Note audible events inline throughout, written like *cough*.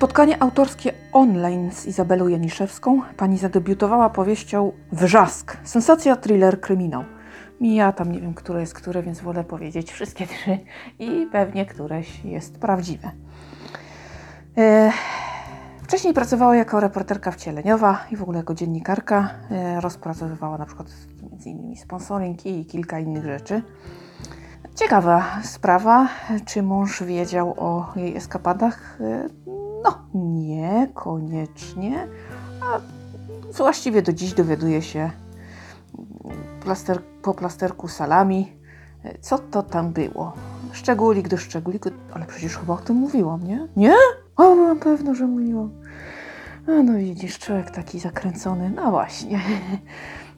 Spotkanie autorskie online z Izabelą Janiszewską. Pani zadebiutowała powieścią Wrzask. Sensacja, thriller, kryminał. Ja tam nie wiem, które jest które, więc wolę powiedzieć wszystkie trzy i pewnie któreś jest prawdziwe. E, Wcześniej pracowała jako reporterka wcieleniowa i w ogóle jako dziennikarka. E, Rozpracowywała na przykład m.in. sponsoring i kilka innych rzeczy. Ciekawa sprawa, czy mąż wiedział o jej eskapadach? No, niekoniecznie. A właściwie do dziś dowiaduje się plaster, po plasterku salami, co to tam było. Szczególik do szczególiku, ale przecież chyba o tym mówiłam, nie? Nie? O, byłam pewna, że mówiłam. A no widzisz, człowiek taki zakręcony. No właśnie. *laughs*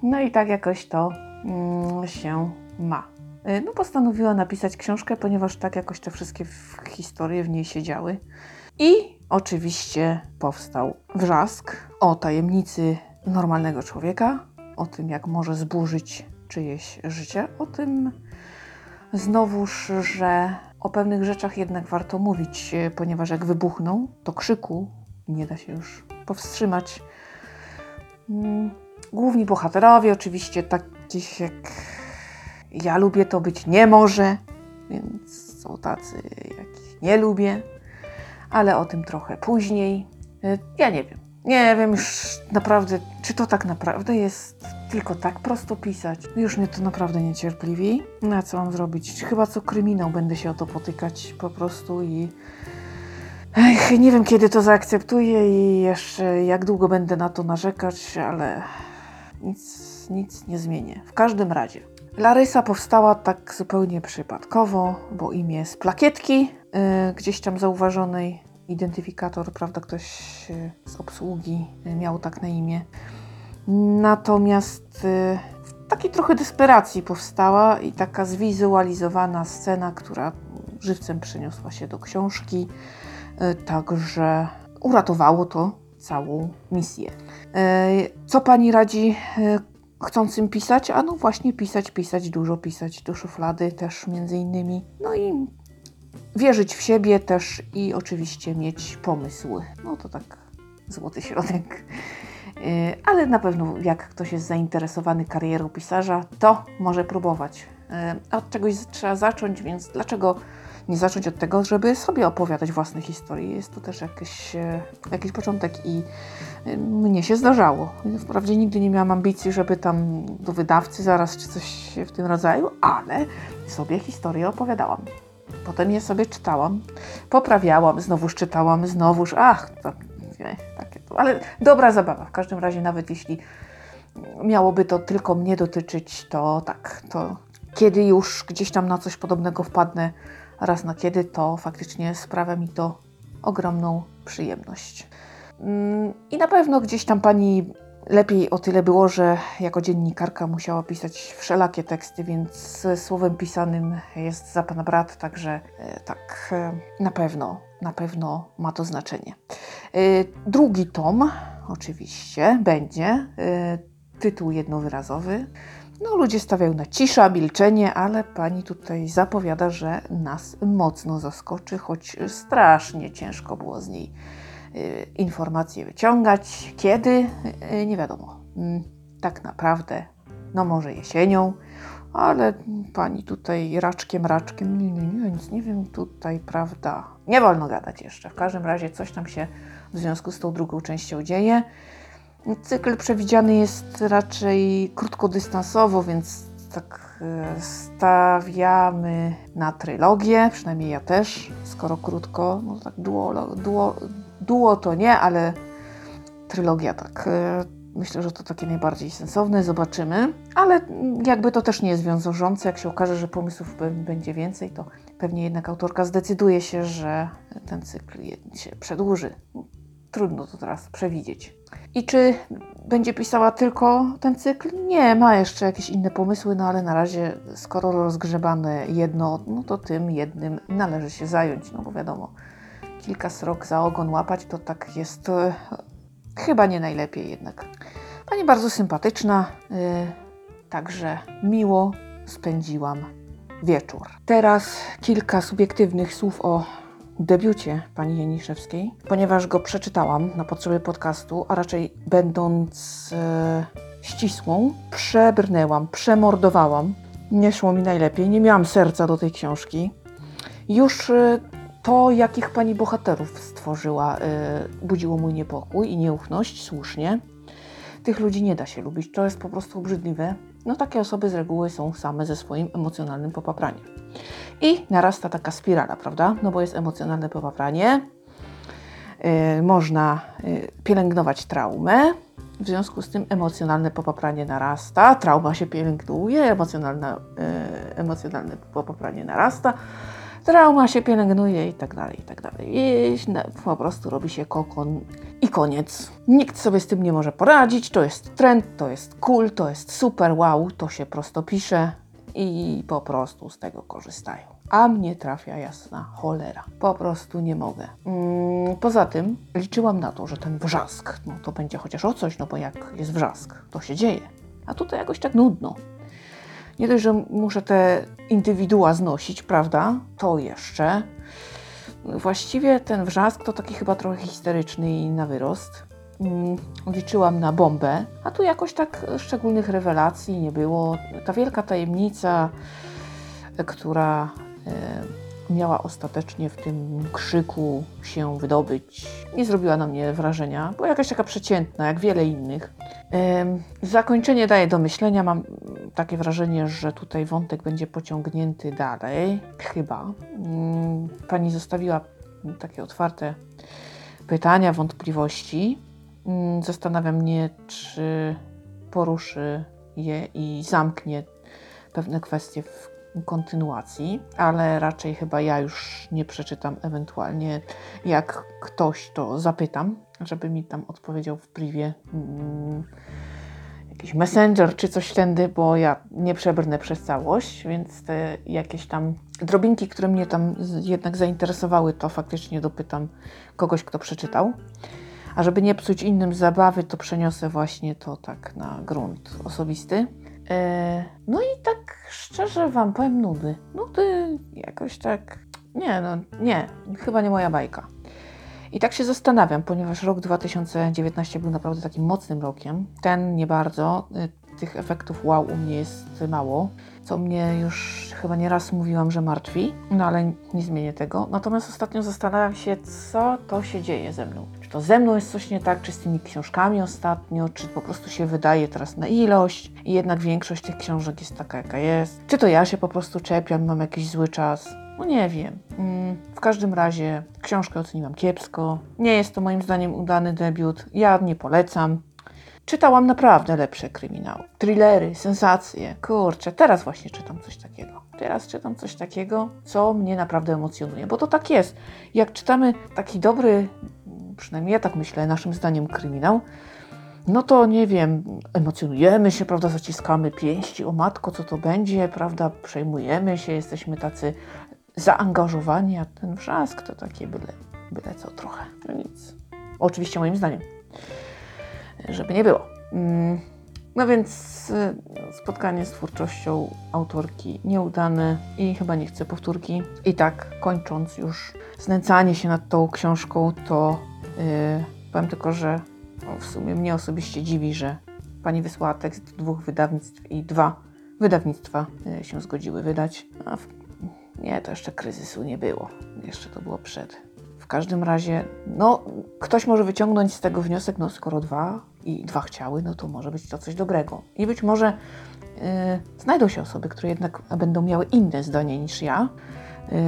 No i tak jakoś to mm, się ma. Y, No postanowiła napisać książkę, ponieważ tak jakoś te wszystkie historie w niej siedziały. I oczywiście powstał wrzask o tajemnicy normalnego człowieka, o tym jak może zburzyć czyjeś życie, o tym znowuż, że o pewnych rzeczach jednak warto mówić, ponieważ jak wybuchną, to krzyku nie da się już powstrzymać. Mm, Główni bohaterowie, oczywiście takich jak ja lubię, to być nie może, więc są tacy, jakich nie lubię, ale o tym trochę później. E, Ja nie wiem. Nie wiem już naprawdę, czy to tak naprawdę jest tylko tak prosto pisać. Już mnie to naprawdę niecierpliwi. Na co mam zrobić? Chyba co kryminał będę się o to potykać po prostu i... Ech, nie wiem kiedy to zaakceptuję i jeszcze jak długo będę na to narzekać, ale nic, nic nie zmienię. W każdym razie. Larysa powstała tak zupełnie przypadkowo, bo imię z plakietki yy, gdzieś tam zauważonej. Identyfikator, prawda, ktoś yy, z obsługi yy, miał tak na imię. Natomiast y, w takiej trochę desperacji powstała i taka zwizualizowana scena, która żywcem przeniosła się do książki, y, także uratowało to całą misję. Y, Co pani radzi y, chcącym pisać? A no właśnie pisać, pisać, dużo pisać, do szuflady też między innymi. No i wierzyć w siebie też i oczywiście mieć pomysły. No to tak złoty środek. Yy, Ale na pewno, jak ktoś jest zainteresowany karierą pisarza, to może próbować. A Od czegoś trzeba zacząć, więc dlaczego nie zacząć od tego, żeby sobie opowiadać własne historie? Jest to też jakiś, e, jakiś początek i mnie się zdarzało. Wprawdzie nigdy nie miałam ambicji, żeby tam do wydawcy zaraz czy coś w tym rodzaju, ale sobie historię opowiadałam. Potem je sobie czytałam, poprawiałam, znowuż czytałam, znowuż, ach, ale dobra zabawa. W każdym razie, nawet jeśli miałoby to tylko mnie dotyczyć, to tak, to kiedy już gdzieś tam na coś podobnego wpadnę, raz na kiedy, to faktycznie sprawia mi to ogromną przyjemność. Mm, I na pewno gdzieś tam pani lepiej o tyle było, że jako dziennikarka musiała pisać wszelakie teksty, więc słowem pisanym jest za pana brat, także e, tak e, na pewno, na pewno ma to znaczenie. E, Drugi tom oczywiście będzie, e, tytuł jednowyrazowy. No, ludzie stawiają na cisza, milczenie, ale pani tutaj zapowiada, że nas mocno zaskoczy, choć strasznie ciężko było z niej y, informacje wyciągać. Kiedy? Y, Nie wiadomo. Mm, Tak naprawdę, no może jesienią, ale pani tutaj raczkiem, raczkiem, nie, nie, nie, nic nie wiem tutaj, prawda? Nie wolno gadać jeszcze. W każdym razie coś tam się w związku z tą drugą częścią dzieje. Cykl przewidziany jest raczej krótkodystansowo, więc tak e, stawiamy na trylogię, przynajmniej ja też, skoro krótko, no tak duo, duo, duo to nie, ale trylogia tak. Myślę, że to takie najbardziej sensowne, zobaczymy, ale jakby to też nie jest wiążące, jak się okaże, że pomysłów będzie więcej, to pewnie jednak autorka zdecyduje się, że ten cykl się przedłuży. Trudno to teraz przewidzieć. I czy będzie pisała tylko ten cykl? Nie, ma jeszcze jakieś inne pomysły, no ale na razie, skoro rozgrzebane jedno, no to tym jednym należy się zająć, no bo wiadomo, kilka srok za ogon łapać, to tak jest e, chyba nie najlepiej jednak. Pani bardzo sympatyczna, y, także miło spędziłam wieczór. Teraz kilka subiektywnych słów o debiucie pani Janiszewskiej, ponieważ go przeczytałam na potrzeby podcastu, a raczej będąc e, ścisłą, przebrnęłam, przemordowałam. Nie szło mi najlepiej, nie miałam serca do tej książki. Już e, to, jakich pani bohaterów stworzyła, e, budziło mój niepokój i nieufność, słusznie. Tych ludzi nie da się lubić, to jest po prostu obrzydliwe. No takie osoby z reguły są same ze swoim emocjonalnym popapraniem. I narasta taka spirala, prawda? No bo jest emocjonalne popapranie, yy, można yy, pielęgnować traumę, w związku z tym emocjonalne popapranie narasta, trauma się pielęgnuje, emocjonalne, yy, emocjonalne popapranie narasta, trauma się pielęgnuje i tak dalej, i tak dalej. I po prostu robi się kokon i koniec. Nikt sobie z tym nie może poradzić, to jest trend, to jest cool, to jest super, wow, to się prosto pisze i po prostu z tego korzystają. A mnie trafia jasna cholera. Po prostu nie mogę. Mm, poza tym liczyłam na to, że ten wrzask, no to będzie chociaż o coś, no bo jak jest wrzask, to się dzieje. A tutaj jakoś tak nudno. Nie dość, że muszę te indywidua znosić, prawda? To jeszcze. Właściwie ten wrzask to taki chyba trochę histeryczny i na wyrost. Mm, liczyłam na bombę, a tu jakoś tak szczególnych rewelacji nie było. Ta wielka tajemnica, która e, miała ostatecznie w tym krzyku się wydobyć, nie zrobiła na mnie wrażenia. Była jakaś taka przeciętna, jak wiele innych. Zakończenie daje do myślenia. Mam takie wrażenie, że tutaj wątek będzie pociągnięty dalej. Chyba. Mm, pani zostawiła takie otwarte pytania, wątpliwości. Mm, zastanawiam mnie, czy poruszy je i zamknie pewne kwestie w kontynuacji, ale raczej chyba ja już nie przeczytam. Ewentualnie jak ktoś to zapytam, żeby mi tam odpowiedział w privie. Jakiś messenger czy coś tędy, bo ja nie przebrnę przez całość, więc te jakieś tam drobinki, które mnie tam jednak zainteresowały, to faktycznie dopytam kogoś, kto przeczytał. A żeby nie psuć innym zabawy, to przeniosę właśnie to tak na grunt osobisty. E, no i tak szczerze Wam powiem nudy. Nudy jakoś tak... Nie, no nie, chyba nie moja bajka. I tak się zastanawiam, ponieważ rok 2019 był naprawdę takim mocnym rokiem. Ten nie bardzo. Y, tych efektów wow u mnie jest mało, co mnie już chyba nieraz mówiłam, że martwi, no ale nie zmienię tego. Natomiast ostatnio zastanawiam się, co to się dzieje ze mną. Czy to ze mną jest coś nie tak, czy z tymi książkami ostatnio, czy po prostu się wydaje teraz na ilość i jednak większość tych książek jest taka, jaka jest. Czy to ja się po prostu czepiam, mam jakiś zły czas. No nie wiem. Mm, w każdym razie książkę oceniłam kiepsko. Nie jest to moim zdaniem udany debiut. Ja nie polecam. Czytałam naprawdę lepsze kryminały. Thrillery, sensacje. Kurczę, teraz właśnie czytam coś takiego. Teraz czytam coś takiego, co mnie naprawdę emocjonuje. Bo to tak jest. Jak czytamy taki dobry, przynajmniej ja tak myślę, naszym zdaniem kryminał, no to nie wiem, emocjonujemy się, prawda, zaciskamy pięści, o matko, co to będzie, prawda, przejmujemy się, jesteśmy tacy zaangażowani, a ten wrzask to takie byle, byle co trochę. No nic. Oczywiście moim zdaniem. Żeby nie było. Mm, no więc y, spotkanie z twórczością autorki nieudane i chyba nie chcę powtórki. I tak kończąc już znęcanie się nad tą książką, to yy, powiem tylko, że no, w sumie mnie osobiście dziwi, że pani wysłała tekst dwóch wydawnictw i dwa wydawnictwa y, się zgodziły wydać. A w nie, to jeszcze kryzysu nie było. Jeszcze to było przed. W każdym razie, no, ktoś może wyciągnąć z tego wniosek, no skoro dwa i dwa chciały, no to może być to coś dobrego. I być może yy, znajdą się osoby, które jednak będą miały inne zdanie niż ja, yy,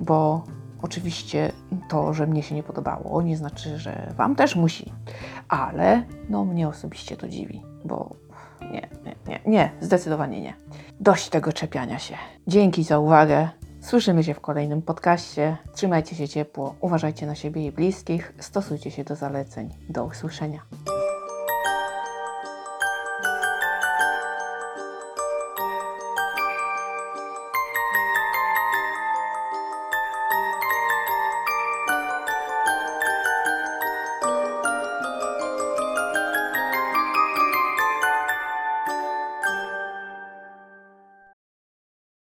bo oczywiście to, że mnie się nie podobało, nie znaczy, że Wam też musi, ale no mnie osobiście to dziwi, bo nie, nie, nie, nie, zdecydowanie nie. Dość tego czepiania się. Dzięki za uwagę. Słyszymy się w kolejnym podcaście. Trzymajcie się ciepło, uważajcie na siebie i bliskich, stosujcie się do zaleceń. Do usłyszenia.